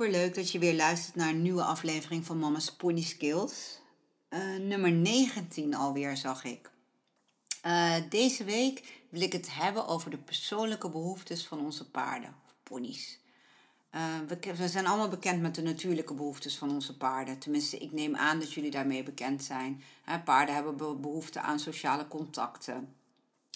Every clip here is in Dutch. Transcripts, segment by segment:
Super leuk dat je weer luistert naar een nieuwe aflevering van Mama's Pony Skills. Uh, nummer 19 alweer, zag ik. Uh, deze week wil ik het hebben over de persoonlijke behoeftes van onze paarden, of ponies. We, we, zijn allemaal bekend met de natuurlijke behoeftes van onze paarden. Tenminste, ik neem aan dat jullie daarmee bekend zijn. paarden hebben behoefte aan sociale contacten.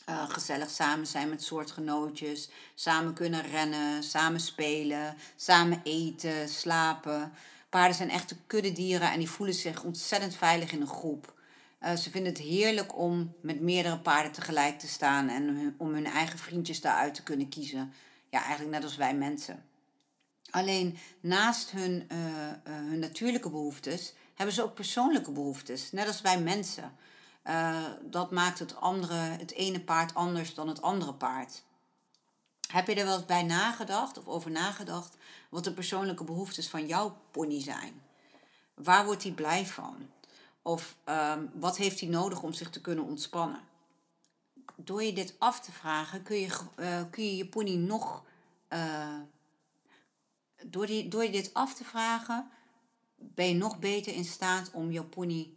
Uh, gezellig samen zijn met soortgenootjes, samen kunnen rennen, samen spelen, samen eten, slapen. Paarden zijn echte kuddedieren en die voelen zich ontzettend veilig in een groep. Uh, ze vinden het heerlijk om met meerdere paarden tegelijk te staan en om hun eigen vriendjes daaruit te kunnen kiezen. Ja, eigenlijk net als wij mensen. Alleen naast hun, uh, hun natuurlijke behoeftes hebben ze ook persoonlijke behoeftes, net als wij mensen. Dat maakt het, andere, het ene paard anders dan het andere paard. Heb je er wel eens bij nagedacht of over nagedacht wat de persoonlijke behoeftes van jouw pony zijn? Waar wordt hij blij van? Of um, wat heeft hij nodig om zich te kunnen ontspannen? Door je dit af te vragen kun je uh, kun je, je pony nog. Uh, door, die, door je dit af te vragen ben je nog beter in staat om jouw pony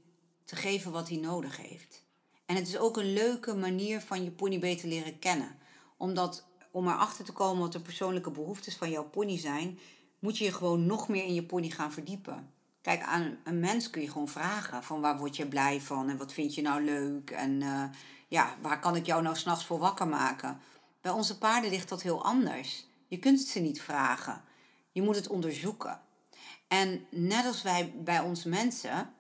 te geven wat hij nodig heeft. En het is ook een leuke manier van je pony beter leren kennen. Omdat om erachter te komen wat de persoonlijke behoeftes van jouw pony zijn, moet je je gewoon nog meer in je pony gaan verdiepen. Kijk, aan een mens kun je gewoon vragen van waar word je blij van en wat vind je nou leuk en uh, ja, waar kan ik jou nou s'nachts voor wakker maken? Bij onze paarden ligt dat heel anders. Je kunt het ze niet vragen. Je moet het onderzoeken. En net als wij bij ons mensen,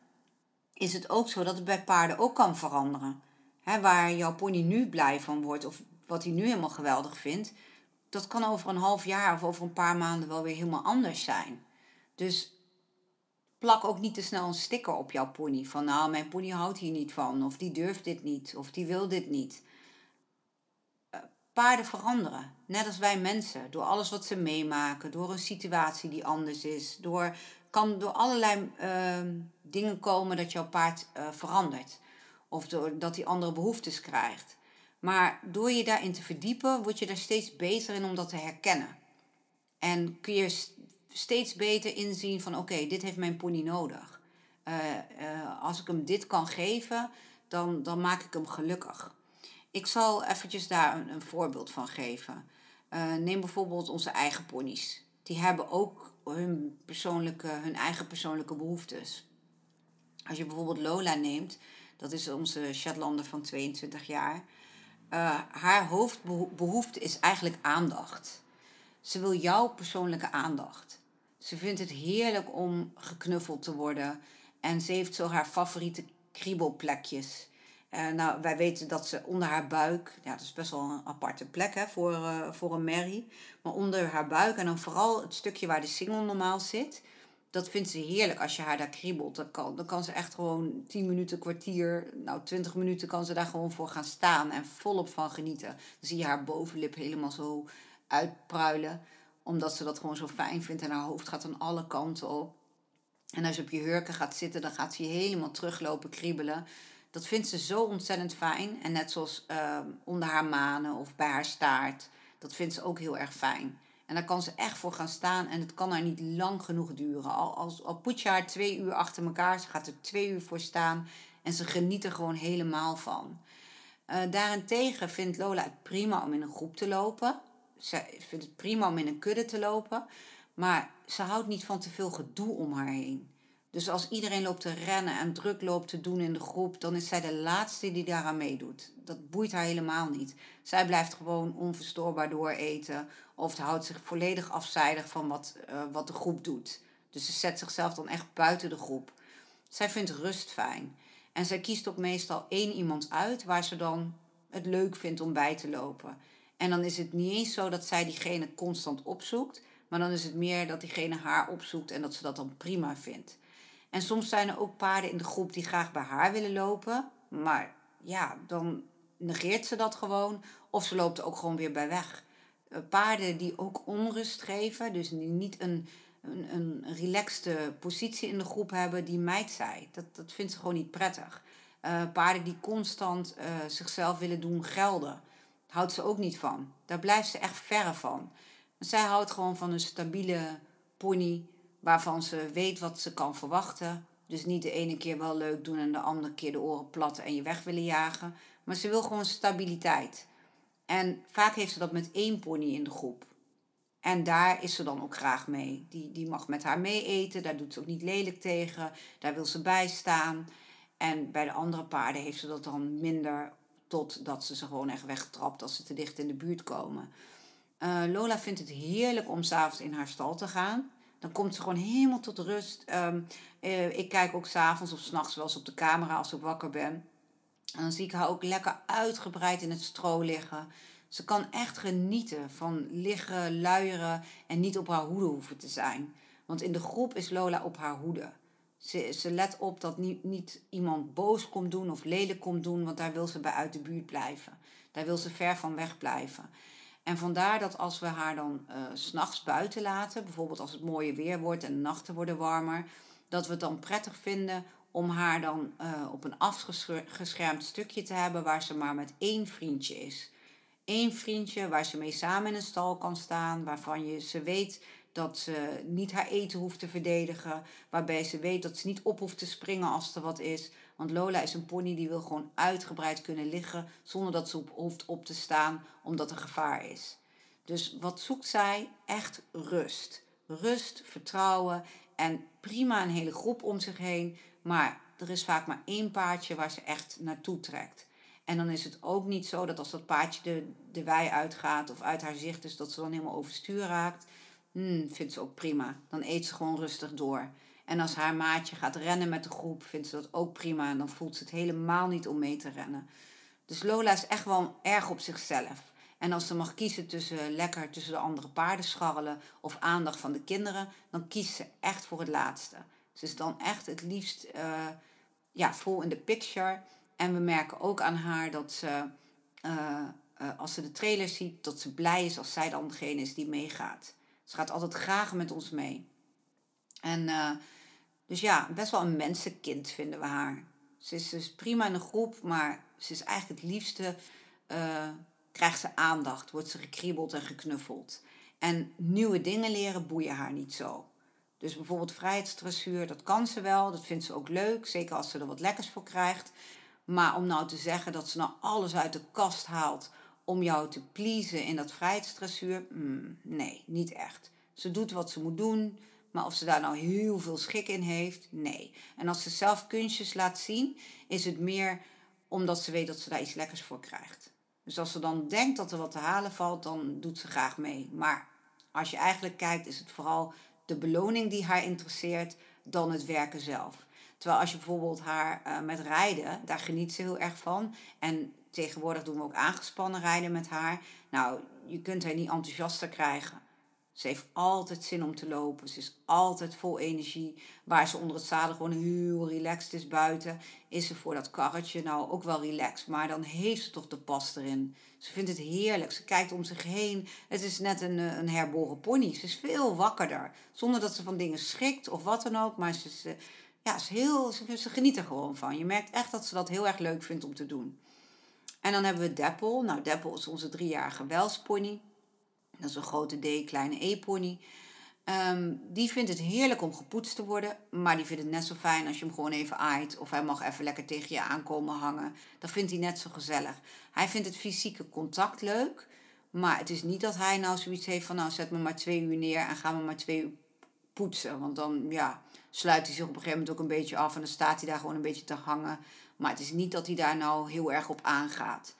is het ook zo dat het bij paarden ook kan veranderen. Waar jouw pony nu blij van wordt of wat hij nu helemaal geweldig vindt, dat kan over een half jaar of over een paar maanden wel weer helemaal anders zijn. Dus plak ook niet te snel een sticker op jouw pony. Van nou, mijn pony houdt hier niet van. Of die durft dit niet. Of die wil dit niet. Uh, paarden veranderen. Net als wij mensen. Door alles wat ze meemaken. Door een situatie die anders is. Door, kan door allerlei uh, dingen komen dat jouw paard uh, verandert. Of doordat hij andere behoeftes krijgt. Maar door je daarin te verdiepen, word je daar steeds beter in om dat te herkennen. En kun je steeds beter inzien van oké, dit heeft mijn pony nodig. Uh, uh, als ik hem dit kan geven, dan, dan maak ik hem gelukkig. Ik zal eventjes daar een, een voorbeeld van geven. Neem bijvoorbeeld onze eigen ponies. Die hebben ook hun, persoonlijke, hun eigen persoonlijke behoeftes. Als je bijvoorbeeld Lola neemt, dat is onze Shetlander van 22 jaar. haar hoofdbehoefte is eigenlijk aandacht. Ze wil jouw persoonlijke aandacht. Ze vindt het heerlijk om geknuffeld te worden. En ze heeft zo haar favoriete kriebelplekjes. Uh, nou, wij weten dat ze onder haar buik, ja, dat is best wel een aparte plek hè, voor, uh, voor een merrie. Maar onder haar buik en dan vooral het stukje waar de singel normaal zit, dat vindt ze heerlijk als je haar daar kriebelt. Dan kan, dan kan ze echt gewoon 10 minuten, kwartier, nou 20 minuten kan ze daar gewoon voor gaan staan en volop van genieten. Dan zie je haar bovenlip helemaal zo uitpruilen omdat ze dat gewoon zo fijn vindt en haar hoofd gaat aan alle kanten op. En als je op je hurken gaat zitten, dan gaat ze helemaal teruglopen kriebelen. Dat vindt ze zo ontzettend fijn. En net zoals uh, onder haar manen of bij haar staart. Dat vindt ze ook heel erg fijn. En daar kan ze echt voor gaan staan. En het kan haar niet lang genoeg duren. Al, als, al put je haar twee uur achter elkaar. Ze gaat er twee uur voor staan. En ze geniet er gewoon helemaal van. Uh, daarentegen vindt Lola het prima om in een groep te lopen ze vindt het prima om in een kudde te lopen. Maar ze houdt niet van te veel gedoe om haar heen. Dus als iedereen loopt te rennen en druk loopt te doen in de groep, dan is zij de laatste die daaraan meedoet. Dat boeit haar helemaal niet. Zij blijft gewoon onverstoorbaar door eten Of houdt zich volledig afzijdig van wat, uh, wat de groep doet. Dus ze zet zichzelf dan echt buiten de groep. Zij vindt rust fijn. En zij kiest ook meestal één iemand uit waar ze dan het leuk vindt om bij te lopen. En dan is het niet eens zo dat zij diegene constant opzoekt, maar dan is het meer dat diegene haar opzoekt en dat ze dat dan prima vindt. En soms zijn er ook paarden in de groep die graag bij haar willen lopen, maar ja, dan negeert ze dat gewoon of ze loopt er ook gewoon weer bij weg. Eh, paarden die ook onrust geven, dus die niet een, een, een relaxte positie in de groep hebben, die mijt zij. Dat, dat vindt ze gewoon niet prettig. Uh, paarden die constant uh, zichzelf willen doen gelden, houdt ze ook niet van. Daar blijft ze echt verre van. Zij houdt gewoon van een stabiele pony waarvan ze weet wat ze kan verwachten. Dus niet de ene keer wel leuk doen en de andere keer de oren platten en je weg willen jagen. Maar ze wil gewoon stabiliteit. En vaak heeft ze dat met één pony in de groep. En daar is ze dan ook graag mee. Die, die mag met haar mee eten, daar doet ze ook niet lelijk tegen, daar wil ze bij staan. En bij de andere paarden heeft ze dat dan minder, totdat ze ze gewoon echt wegtrapt als ze te dicht in de buurt komen. Uh, Lola vindt het heerlijk om s'avonds in haar stal te gaan. Dan komt ze gewoon helemaal tot rust. Um, uh, ik kijk ook s'avonds of s'nachts wel eens op de camera als ik wakker ben. En dan zie ik haar ook lekker uitgebreid in het stro liggen. Ze kan echt genieten van liggen, luieren en niet op haar hoede hoeven te zijn. Want in de groep is Lola op haar hoede. Ze, ze let op dat niet, niet iemand boos komt doen of lelijk komt doen, want daar wil ze bij uit de buurt blijven. Daar wil ze ver van weg blijven. En vandaar dat als we haar dan uh, s'nachts buiten laten, bijvoorbeeld als het mooie weer wordt en de nachten worden warmer, dat we het dan prettig vinden om haar dan uh, op een afgeschermd stukje te hebben waar ze maar met één vriendje is. Eén vriendje waar ze mee samen in een stal kan staan, waarvan je ze weet dat ze niet haar eten hoeft te verdedigen, waarbij ze weet dat ze niet op hoeft te springen als er wat is. Want Lola is een pony die wil gewoon uitgebreid kunnen liggen zonder dat ze hoeft op te staan omdat er gevaar is. Dus wat zoekt zij? Echt rust. Rust, vertrouwen en prima een hele groep om zich heen. Maar er is vaak maar één paardje waar ze echt naartoe trekt. En dan is het ook niet zo dat als dat paardje de, de wei uitgaat of uit haar zicht is, dat ze dan helemaal overstuur raakt. Hmm, vindt ze ook prima. Dan eet ze gewoon rustig door. En als haar maatje gaat rennen met de groep, vindt ze dat ook prima. En dan voelt ze het helemaal niet om mee te rennen. Dus Lola is echt wel erg op zichzelf. En als ze mag kiezen tussen lekker tussen de andere paarden scharrelen of aandacht van de kinderen, dan kiest ze echt voor het laatste. Ze is dan echt het liefst uh, ja, vol in de picture. En we merken ook aan haar dat ze, uh, uh, als ze de trailer ziet, dat ze blij is als zij dan degene is die meegaat. Ze gaat altijd graag met ons mee. En dus ja, best wel een mensenkind vinden we haar. Ze is dus prima in een groep, maar ze is eigenlijk het liefste, uh, krijgt ze aandacht, wordt ze gekriebeld en geknuffeld. En nieuwe dingen leren boeien haar niet zo. Dus bijvoorbeeld vrijheidsdressuur, dat kan ze wel, dat vindt ze ook leuk, zeker als ze er wat lekkers voor krijgt. Maar om nou te zeggen dat ze nou alles uit de kast haalt om jou te pleasen in dat vrijheidsdressuur, mm, nee, niet echt. Ze doet wat ze moet doen, maar of ze daar nou heel veel schik in heeft, nee. En als ze zelf kunstjes laat zien, is het meer omdat ze weet dat ze daar iets lekkers voor krijgt. Dus als ze dan denkt dat er wat te halen valt, dan doet ze graag mee. Maar als je eigenlijk kijkt, is het vooral de beloning die haar interesseert dan het werken zelf. Terwijl als je bijvoorbeeld haar uh, met rijden, daar geniet ze heel erg van. En tegenwoordig doen we ook aangespannen rijden met haar. Nou, je kunt haar niet enthousiaster krijgen. Ze heeft altijd zin om te lopen. Ze is altijd vol energie. Waar ze onder het zadel gewoon heel relaxed is buiten, is ze voor dat karretje nou ook wel relaxed. Maar dan heeft ze toch de pas erin. Ze vindt het heerlijk. Ze kijkt om zich heen. Het is net een, eh, een herboren pony. Ze is veel wakkerder. Zonder dat ze van dingen schrikt of wat dan ook. Maar ze, ze, ja, heel, ze, ze geniet er gewoon van. Je merkt echt dat ze dat heel erg leuk vindt om te doen. En dan hebben we Deppel. Nou, Deppel is onze driejarige welspony. Dat is een grote D, kleine E-pony. Ehm, die vindt het heerlijk om gepoetst te worden, maar die vindt het net zo fijn als je hem gewoon even aait of hij mag even lekker tegen je aankomen hangen. Dat vindt hij net zo gezellig. Hij vindt het fysieke contact leuk, maar het is niet dat hij nou zoiets heeft van nou zet me maar twee uur neer en ga me maar twee uur poetsen. Want dan ja, sluit hij zich op een gegeven moment ook een beetje af en dan staat hij daar gewoon een beetje te hangen. Maar het is niet dat hij daar nou heel erg op aangaat.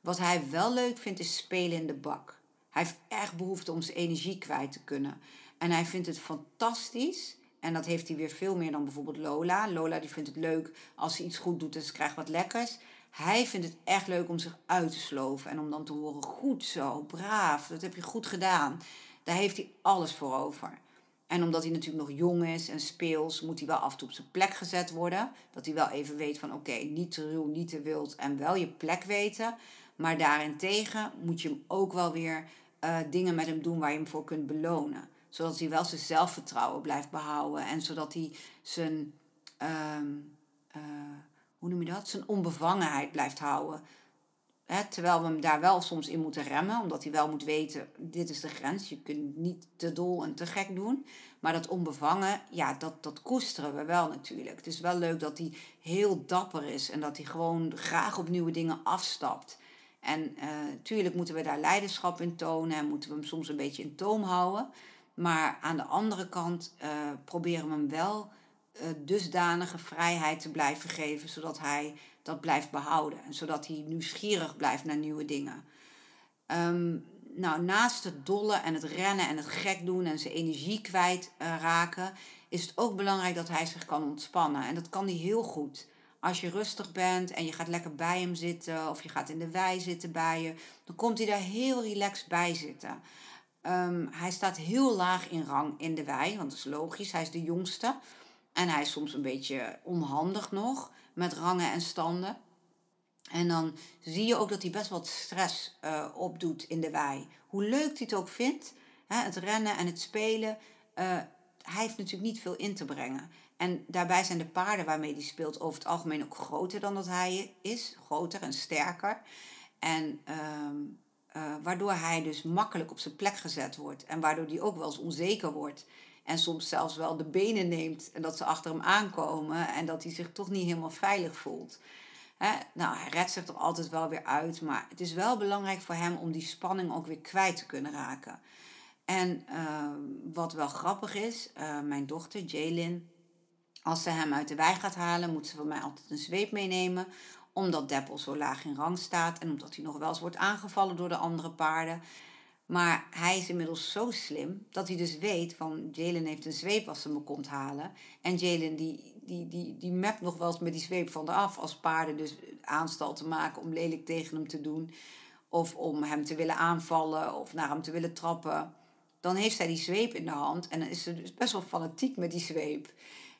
Wat hij wel leuk vindt is spelen in de bak. Hij heeft echt behoefte om zijn energie kwijt te kunnen. En hij vindt het fantastisch. En dat heeft hij weer veel meer dan bijvoorbeeld Lola. Lola die vindt het leuk als ze iets goed doet en ze krijgt wat lekkers. Hij vindt het echt leuk om zich uit te sloven. En om dan te horen, goed zo, braaf, dat heb je goed gedaan. Daar heeft hij alles voor over. En omdat hij natuurlijk nog jong is en speels, moet hij wel af en toe op zijn plek gezet worden. Dat hij wel even weet van oké, niet te ruw, niet te wild en wel je plek weten. Maar daarentegen moet je hem ook wel weer uh, dingen met hem doen waar je hem voor kunt belonen. Zodat hij wel zijn zelfvertrouwen blijft behouden en zodat hij zijn, um, hoe noem je dat? Zijn onbevangenheid blijft houden. Hè, terwijl we hem daar wel soms in moeten remmen, omdat hij wel moet weten, dit is de grens. Je kunt niet te dol en te gek doen. Maar dat onbevangen, ja, dat, dat koesteren we wel natuurlijk. Het is wel leuk dat hij heel dapper is en dat hij gewoon graag op nieuwe dingen afstapt. En natuurlijk eh, moeten we daar leiderschap in tonen en moeten we hem soms een beetje in toom houden. Maar aan de andere kant uh, proberen we hem wel uh, dusdanige vrijheid te blijven geven, zodat hij dat blijft behouden. En zodat hij nieuwsgierig blijft naar nieuwe dingen. Ehm, nou, naast het dolle en het rennen en het gek doen en zijn energie kwijt raken, is het ook belangrijk dat hij zich kan ontspannen. En dat kan hij heel goed. Als je rustig bent en je gaat lekker bij hem zitten of je gaat in de wei zitten bij je, dan komt hij daar heel relaxed bij zitten. Um, hij staat heel laag in rang in de wei, want dat is logisch, hij is de jongste. En hij is soms een beetje onhandig nog met rangen en standen. En dan zie je ook dat hij best wat stress uh, opdoet in de wei. Hoe leuk hij het ook vindt, hè, het rennen en het spelen, uh, hij heeft natuurlijk niet veel in te brengen. En daarbij zijn de paarden waarmee hij speelt over het algemeen ook groter dan dat hij is. Groter en sterker. En uh, waardoor hij dus makkelijk op zijn plek gezet wordt. En waardoor hij ook wel eens onzeker wordt. En soms zelfs wel de benen neemt en dat ze achter hem aankomen. En dat hij zich toch niet helemaal veilig voelt. Nou, hij redt zich er altijd wel weer uit. Maar het is wel belangrijk voor hem om die spanning ook weer kwijt te kunnen raken. En uh, wat wel grappig is, uh, mijn dochter Jaylin, als ze hem uit de wei gaat halen, moet ze van mij altijd een zweep meenemen. Omdat Deppel zo laag in rang staat en omdat hij nog wel eens wordt aangevallen door de andere paarden. Maar hij is inmiddels zo slim dat hij dus weet van Jalen heeft een zweep als ze me komt halen. En Jalen die, die, die, die mapt nog wel eens met die zweep van de af als paarden dus aanstal te maken om lelijk tegen hem te doen. Of om hem te willen aanvallen of naar hem te willen trappen. Dan heeft zij die zweep in de hand en dan is ze dus best wel fanatiek met die zweep.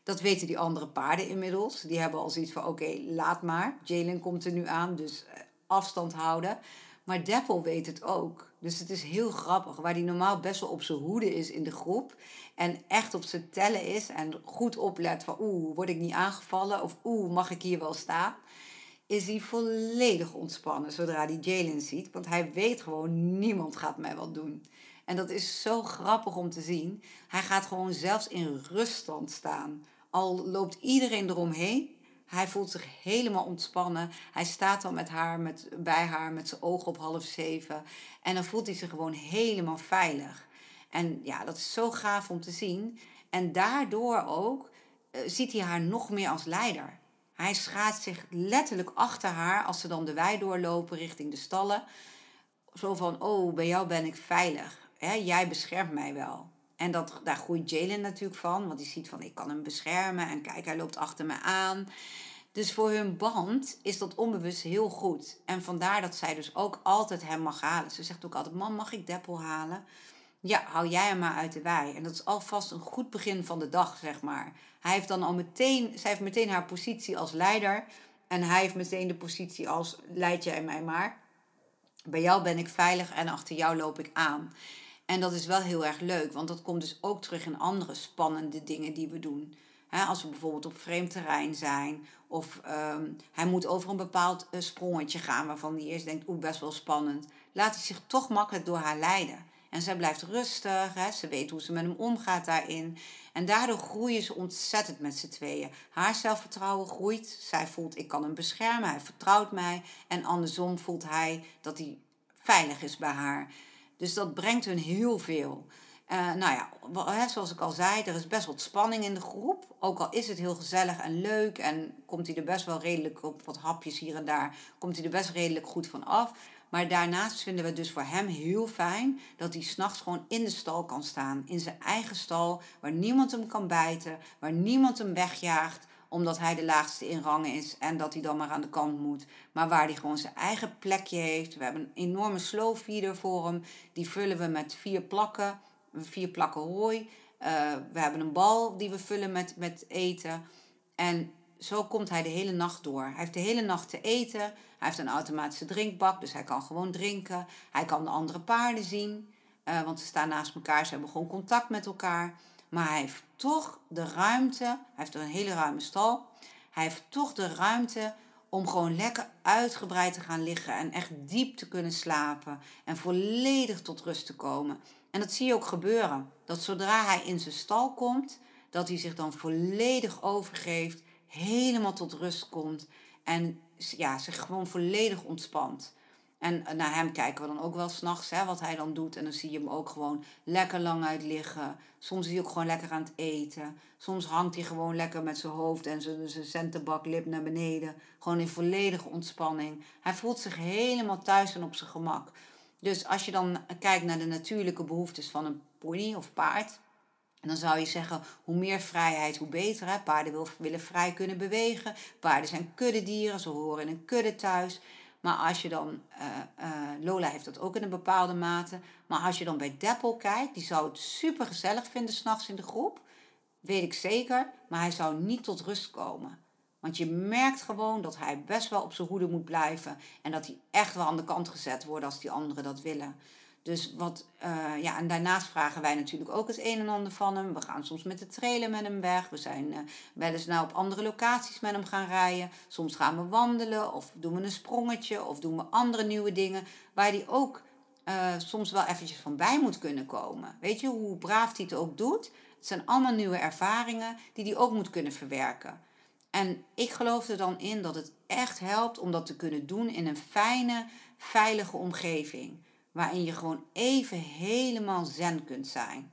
Dat weten die andere paarden inmiddels. Die hebben al zoiets van: oké, laat maar. Jalen komt er nu aan, dus eh, afstand houden. Maar Deppel weet het ook. Dus het is heel grappig. Waar hij normaal best wel op zijn hoede is in de groep. En echt op zijn tellen is. En goed oplet van oeh, word ik niet aangevallen? Of oeh, mag ik hier wel staan? Is hij volledig ontspannen zodra hij Jalen ziet. Want hij weet gewoon, niemand gaat mij wat doen. En dat is zo grappig om te zien. Hij gaat gewoon zelfs in ruststand staan. Al loopt iedereen eromheen, hij voelt zich helemaal ontspannen. Hij staat dan met haar, met, bij haar met zijn ogen op half zeven. En dan voelt hij zich gewoon helemaal veilig. En ja, dat is zo gaaf om te zien. En daardoor ook uh, ziet hij haar nog meer als leider. Hij schaat zich letterlijk achter haar als ze dan de wei doorlopen richting de stallen. Zo van, oh, bij jou ben ik veilig. Hè? Jij beschermt mij wel. En dat, daar groeit Jalen natuurlijk van, want die ziet van ik kan hem beschermen en kijk, hij loopt achter me aan. Dus voor hun band is dat onbewust heel goed. En vandaar dat zij dus ook altijd hem mag halen. Ze zegt ook altijd, man mag ik Deppel halen? Ja, hou jij hem maar uit de wei. En dat is alvast een goed begin van de dag, zeg maar. Hij heeft dan al meteen, zij heeft meteen haar positie als leider. En hij heeft meteen de positie als leid jij mij maar. Bij jou ben ik veilig en achter jou loop ik aan. En dat is wel heel erg leuk, want dat komt dus ook terug in andere spannende dingen die we doen. als we bijvoorbeeld op vreemd terrein zijn, of um, hij moet over een bepaald uh, sprongetje gaan waarvan hij eerst denkt, oeh, best wel spannend. Laat hij zich toch makkelijk door haar leiden. En zij blijft rustig, ze weet hoe ze met hem omgaat daarin. En daardoor groeien ze ontzettend met z'n tweeën. Haar zelfvertrouwen groeit. Zij voelt, ik kan hem beschermen, hij vertrouwt mij. En andersom voelt hij dat hij veilig is bij haar. Dus dat brengt hun heel veel. Uh, nou ja, zoals ik al zei, er is best wat spanning in de groep. Ook al is het heel gezellig en leuk en komt hij er best wel redelijk op wat hapjes hier en daar, komt hij er best redelijk goed van af. Maar daarnaast vinden we het dus voor hem heel fijn dat hij s'nachts gewoon in de stal kan staan. In zijn eigen stal, waar niemand hem kan bijten, waar niemand hem wegjaagt omdat hij de laagste in rang is en dat hij dan maar aan de kant moet. Maar waar hij gewoon zijn eigen plekje heeft. We hebben een enorme slow feeder voor hem. Die vullen we met vier plakken, vier plakken hooi. Uh, we hebben een bal die we vullen met, met eten. En zo komt hij de hele nacht door. Hij heeft de hele nacht te eten. Hij heeft een automatische drinkbak, dus hij kan gewoon drinken. Hij kan de andere paarden zien, uh, want ze staan naast elkaar. Ze hebben gewoon contact met elkaar. Maar hij heeft toch de ruimte, hij heeft een hele ruime stal. Hij heeft toch de ruimte om gewoon lekker uitgebreid te gaan liggen en echt diep te kunnen slapen en volledig tot rust te komen. En dat zie je ook gebeuren. Dat zodra hij in zijn stal komt, dat hij zich dan volledig overgeeft, helemaal tot rust komt en ja, zich gewoon volledig ontspant. En eh, naar hem kijken we dan ook wel s'nachts, wat hij dan doet. En dan zie je hem ook gewoon lekker lang uit liggen. Soms is hij ook gewoon lekker aan het eten. Soms hangt hij gewoon lekker met zijn hoofd en zijn, zijn centerbaklip naar beneden. Gewoon in volledige ontspanning. Hij voelt zich helemaal thuis en op zijn gemak. Dus als je dan kijkt naar de natuurlijke behoeftes van een pony of paard, dan zou je zeggen, hoe meer vrijheid, hoe beter. Hè? Paarden willen vrij kunnen bewegen. Paarden zijn kuddedieren, ze horen in een kudde thuis. Maar als je dan, uh, uh, Lola heeft dat ook in een bepaalde mate. Maar als je dan bij Deppel kijkt, die zou het super gezellig vinden s'nachts in de groep. Weet ik zeker. Maar hij zou niet tot rust komen. Want je merkt gewoon dat hij best wel op zijn hoede moet blijven. En dat hij echt wel aan de kant gezet wordt als die anderen dat willen. Dus wat, uh, ja, en daarnaast vragen wij natuurlijk ook het een en ander van hem. We gaan soms met de trailer met hem weg. We zijn uh, wel eens nou op andere locaties met hem gaan rijden. Soms gaan we wandelen of doen we een sprongetje of doen we andere nieuwe dingen. Waar hij ook uh, soms wel eventjes van bij moet kunnen komen. Weet je, hoe braaf hij het ook doet. Het zijn allemaal nieuwe ervaringen die hij ook moet kunnen verwerken. En ik geloof er dan in dat het echt helpt om dat te kunnen doen in een fijne, veilige omgeving waarin je gewoon even helemaal zen kunt zijn.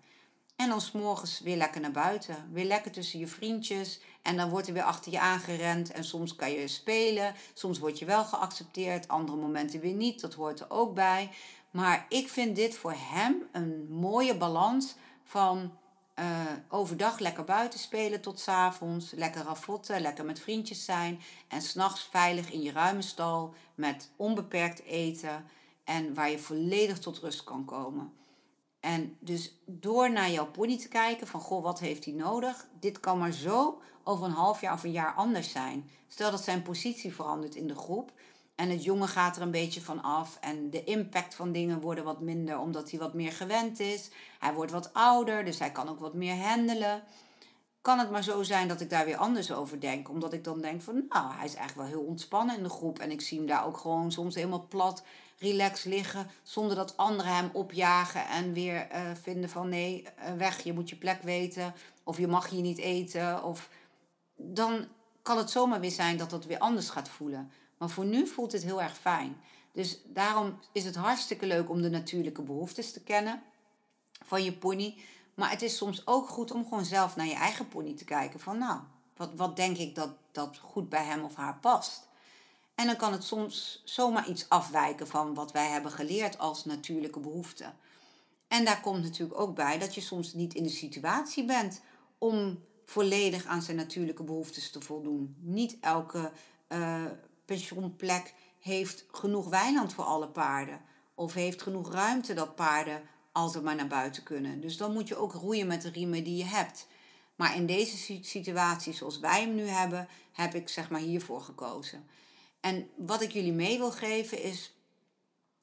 En dan s'morgens weer lekker naar buiten. Weer lekker tussen je vriendjes. En dan wordt er weer achter je aangerend. En soms kan je spelen. Soms word je wel geaccepteerd. Andere momenten weer niet. Dat hoort er ook bij. Maar ik vind dit voor hem een mooie balans van uh, overdag lekker buiten spelen tot s avonds. Lekker ravotten, lekker met vriendjes zijn. En s'nachts veilig in je ruime stal met onbeperkt eten en waar je volledig tot rust kan komen. En dus door naar jouw pony te kijken van goh, wat heeft hij nodig? Dit kan maar zo over een half jaar of een jaar anders zijn. Stel dat zijn positie verandert in de groep en het jongen gaat er een beetje van af en de impact van dingen worden wat minder omdat hij wat meer gewend is. Hij wordt wat ouder, dus hij kan ook wat meer handelen. Kan het maar zo zijn dat ik daar weer anders over denk, omdat ik dan denk van nou, hij is eigenlijk wel heel ontspannen in de groep en ik zie hem daar ook gewoon soms helemaal plat relax liggen, zonder dat anderen hem opjagen en weer uh, vinden van nee, uh, weg, je moet je plek weten, of je mag hier niet eten, of dan kan het zomaar weer zijn dat dat weer anders gaat voelen. Maar voor nu voelt het heel erg fijn. Dus daarom is het hartstikke leuk om de natuurlijke behoeftes te kennen van je pony. Maar het is soms ook goed om gewoon zelf naar je eigen pony te kijken. Van nou, wat, wat denk ik dat, dat goed bij hem of haar past? En dan kan het soms zomaar iets afwijken van wat wij hebben geleerd als natuurlijke behoefte. En daar komt natuurlijk ook bij dat je soms niet in de situatie bent om volledig aan zijn natuurlijke behoeftes te voldoen. Niet elke uh, pensioenplek heeft genoeg weiland voor alle paarden. Of heeft genoeg ruimte dat paarden altijd maar naar buiten kunnen. Dus dan moet je ook roeien met de riemen die je hebt. Maar in deze situatie zoals wij hem nu hebben, heb ik zeg maar hiervoor gekozen. En wat ik jullie mee wil geven is,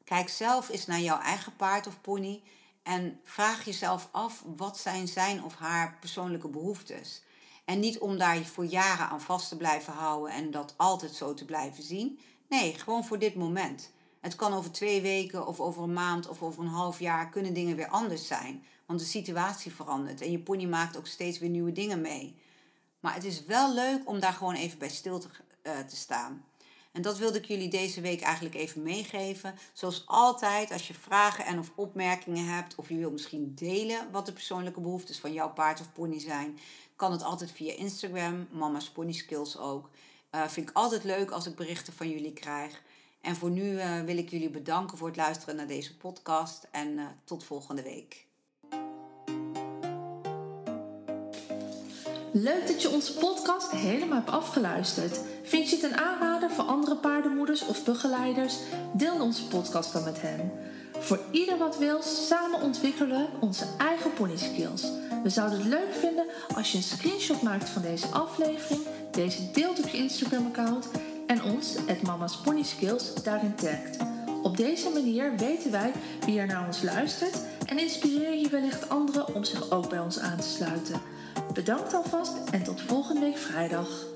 kijk zelf eens naar jouw eigen paard of pony en vraag jezelf af wat zijn zijn of haar persoonlijke behoeftes. En niet om daar voor jaren aan vast te blijven houden en dat altijd zo te blijven zien. Nee, gewoon voor dit moment. Het kan over twee weken of over een maand of over een half jaar kunnen dingen weer anders zijn. Want de situatie verandert en je pony maakt ook steeds weer nieuwe dingen mee. Maar het is wel leuk om daar gewoon even bij stil te, uh, te staan. En dat wilde ik jullie deze week eigenlijk even meegeven. Zoals altijd, als je vragen en of opmerkingen hebt, of je wil misschien delen wat de persoonlijke behoeftes van jouw paard of pony zijn, kan het altijd via Instagram, Mama's Pony Skills ook. Uh, vind ik altijd leuk als ik berichten van jullie krijg. En voor nu uh, wil ik jullie bedanken voor het luisteren naar deze podcast en uh, tot volgende week. Leuk dat je onze podcast helemaal hebt afgeluisterd. Vind je het een aanrader voor andere paardenmoeders of begeleiders? Deel onze podcast dan met hen. Voor ieder wat wil, samen ontwikkelen onze eigen pony skills. We zouden het leuk vinden als je een screenshot maakt van deze aflevering, deze deelt op je Instagram-account en ons, het Mama's Pony Skills, daarin tagt. Op deze manier weten wij wie er naar ons luistert en inspireer je wellicht anderen om zich ook bij ons aan te sluiten. Bedankt alvast en tot volgende week vrijdag.